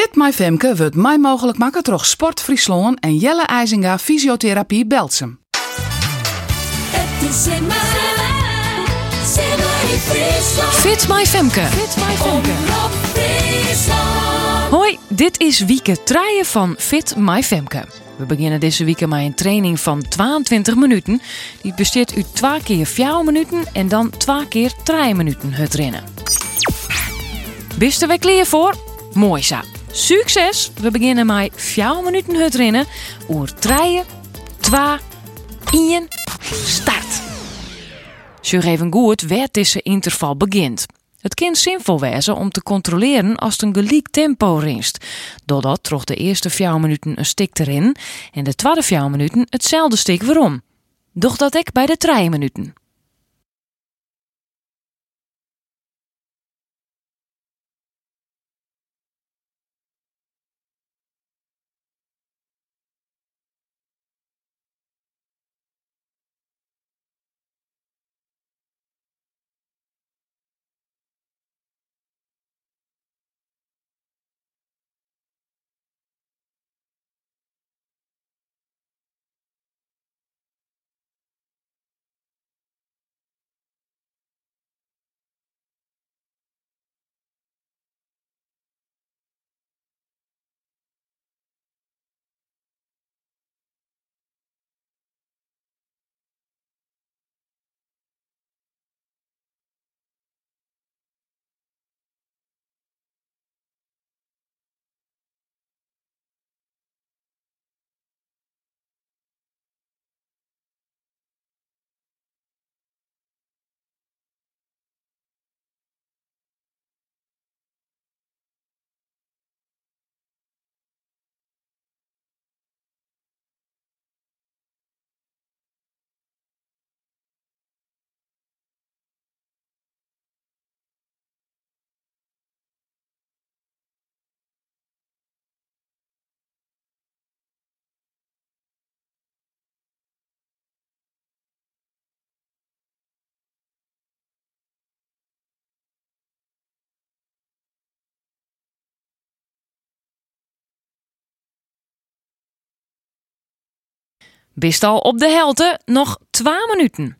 Fit My Femke wordt mij mogelijk maken door Sport Friesland en Jelle IJzinga Fysiotherapie Belsum. Het is in. Fit My Femke. Fit my Friesland. Hoi, dit is Wieke Traaien van Fit My Femke. We beginnen deze week met een training van 22 minuten. Die besteedt uit twee keer 4 minuten en dan twee keer 3 minuten het rennen. Bist er weer klaar voor? Mooi zo. Succes! We beginnen met 4 minuten het rennen. Oer 3, 2, 1, start! Zeg even goed waar deze interval begint. Het kan zinvol wezen om te controleren als het een gelijk tempo rinst. Doordat troch de eerste 4 minuten een stik erin en de tweede 4 minuten hetzelfde stik weerom. Doch dat ik bij de 3 minuten. Bist al op de helte, nog 2 minuten.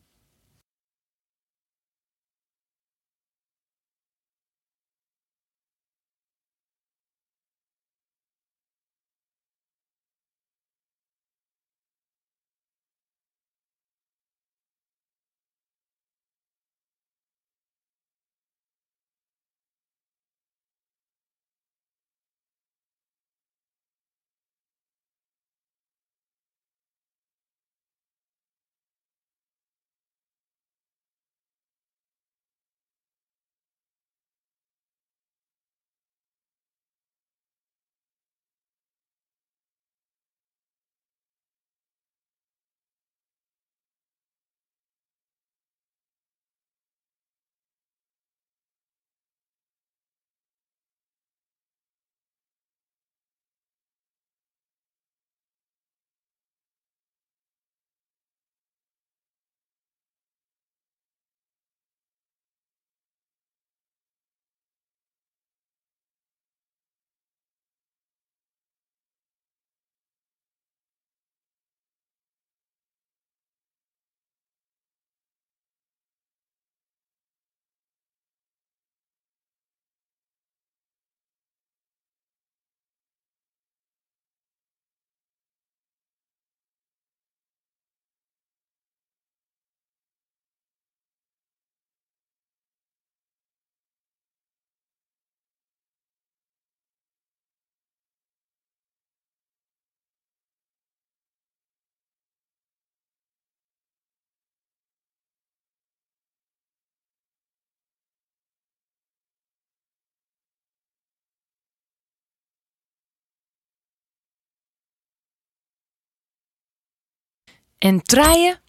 En treien,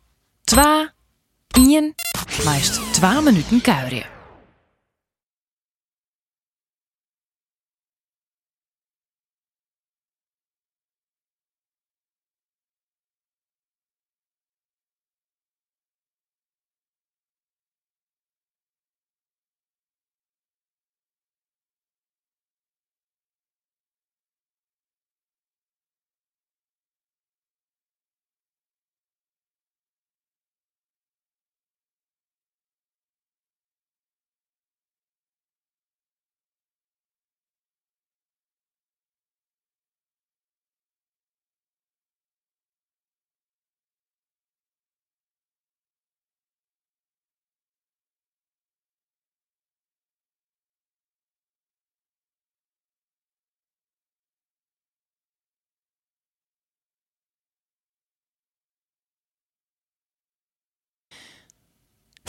2, 1, meest 2 minuten kuieren.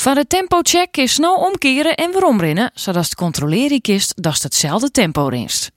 Van de tempocheck is snel omkeren en weer omrennen, zodat het controleren kist dat het hetzelfde tempo rinst.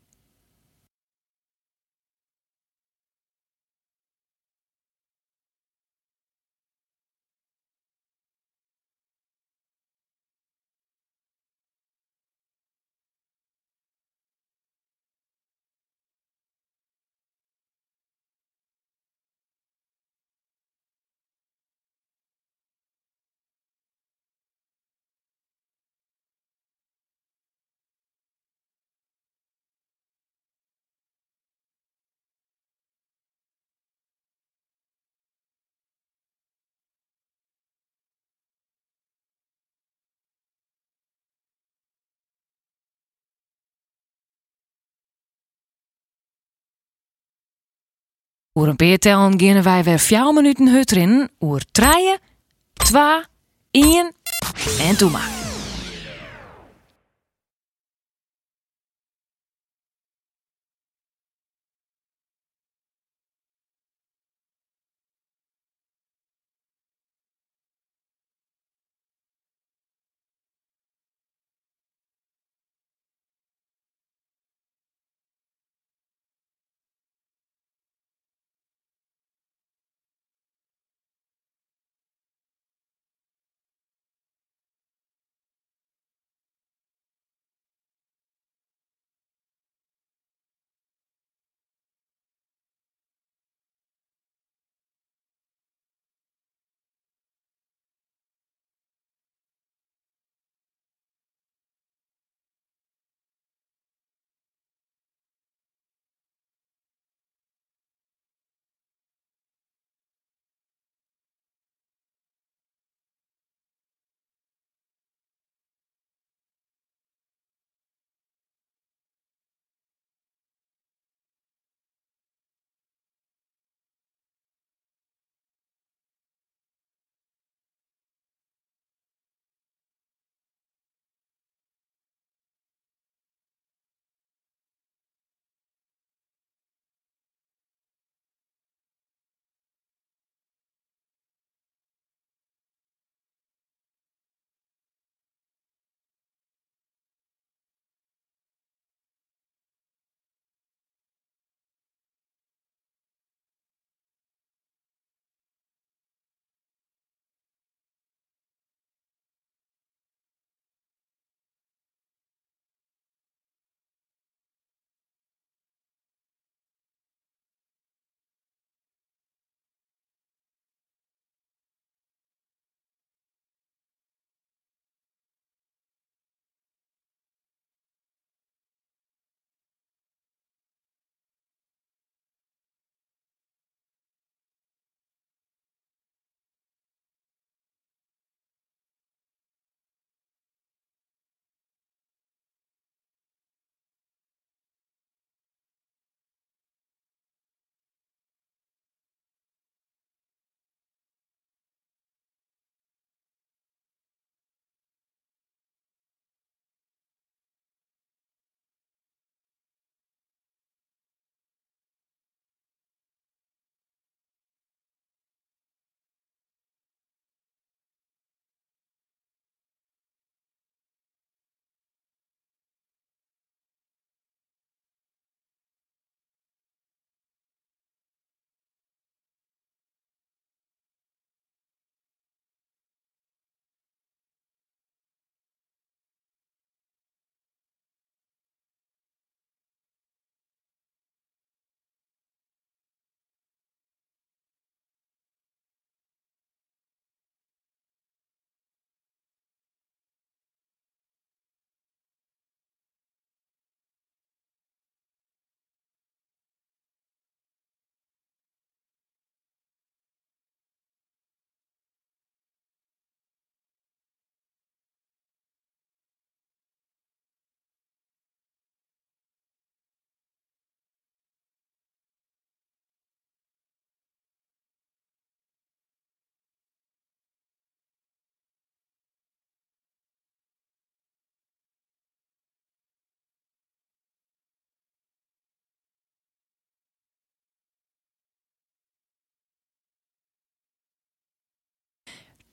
Oer een peer tellen gaan wij weer 4 minuten hut erin. Oer 3, 2, 1 en toe.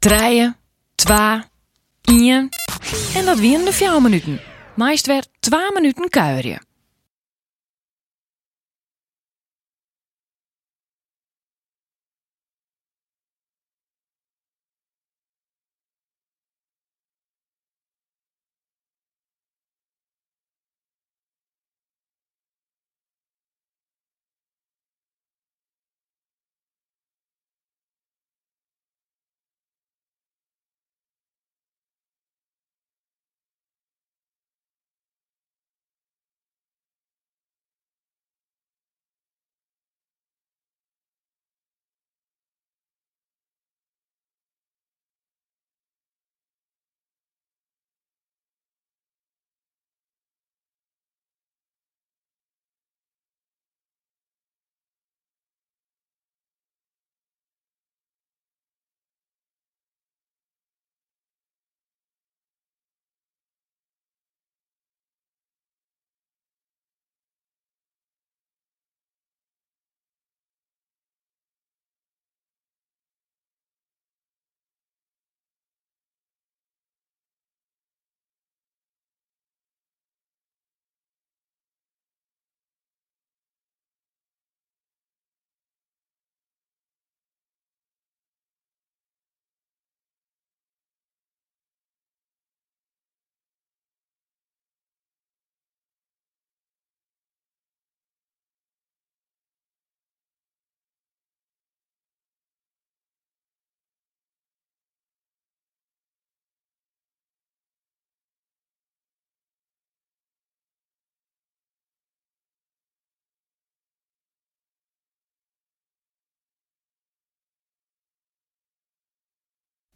Treien, twa, 1. En dat wienen de 4 minuten. Meest weer 2 minuten kuierje.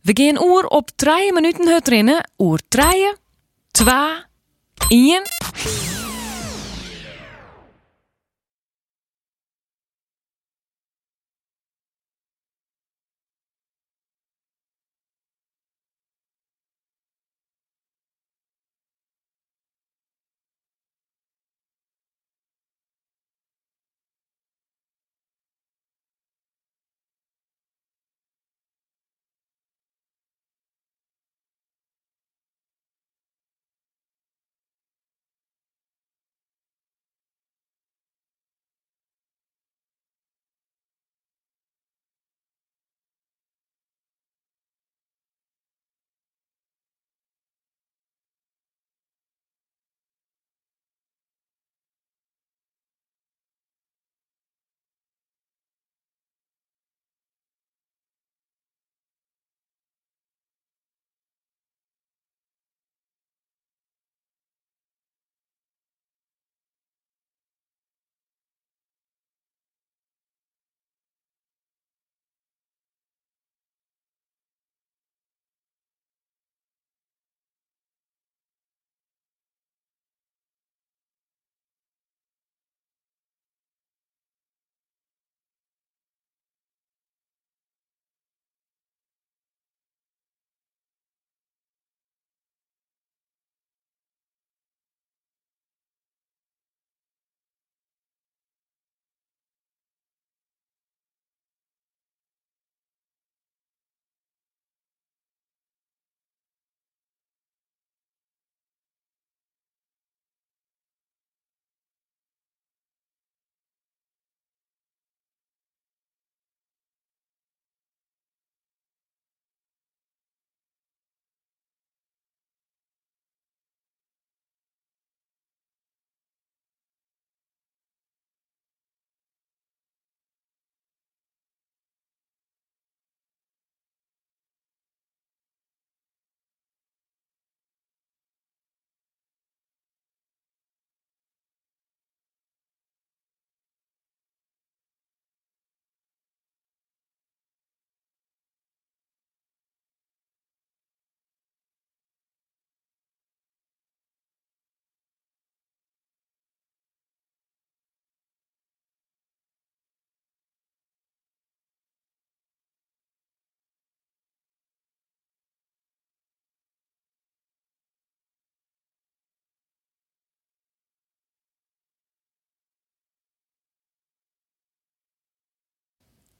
We gaan oer op 3 minuten het rennen. Oer 3, 2, 1.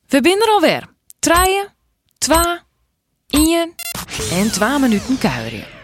We binnen er alweer. 3, 2, 1. en 2 minuten kuieren.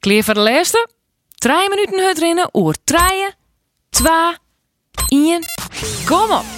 Kleer voor de laatste? 3 minuten het rennen oer 3, 2, 1. Kom op!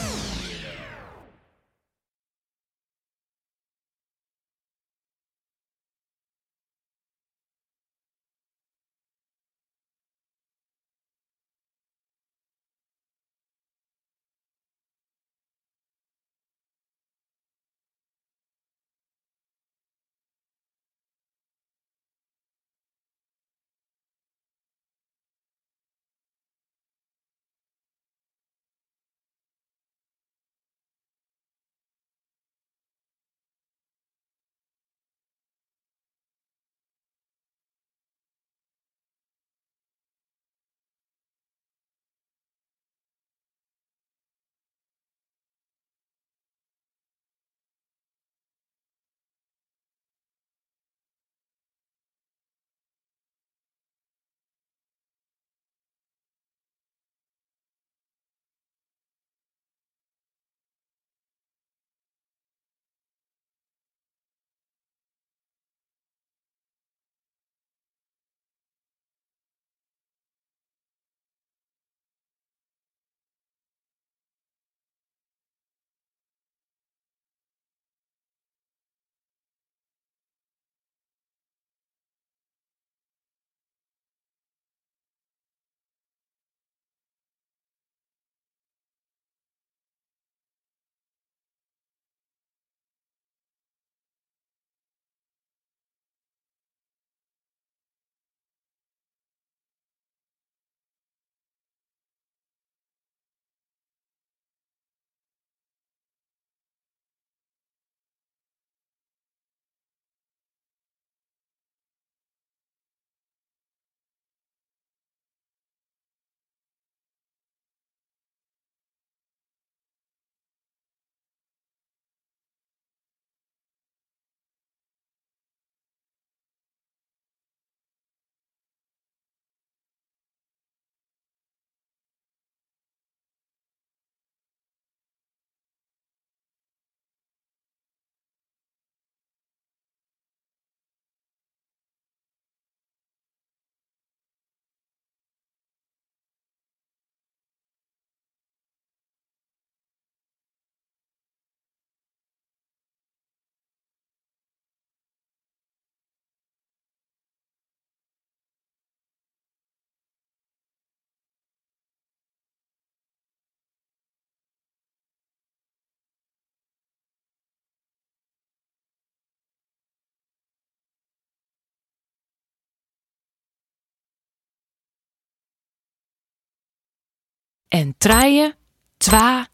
En 3, 2,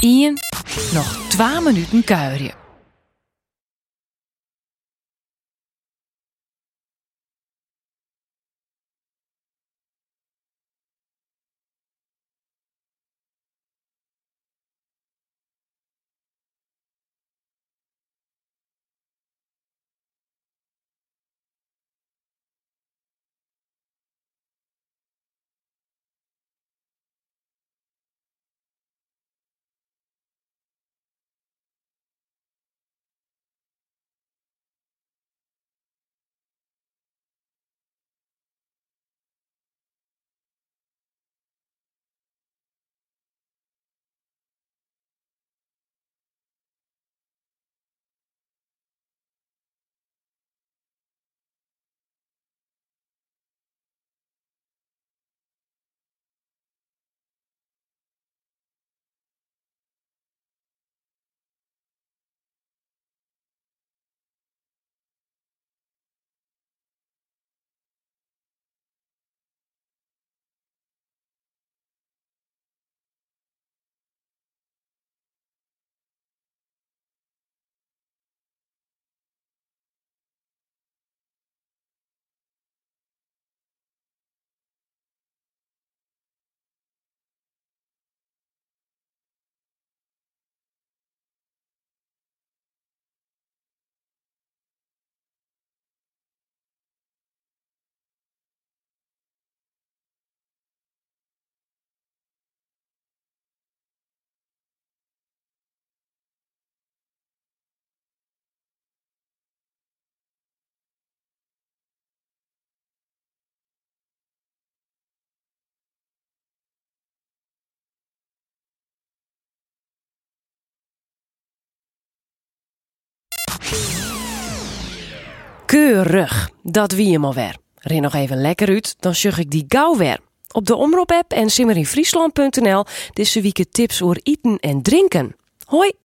1. Nog 2 minuten kuieren. Keurig, dat wie hem alweer. Ren nog even lekker uit, dan zug ik die gauw weer. Op de Omroep-app en simmerinfriesland.nl deze week tips over eten en drinken. Hoi!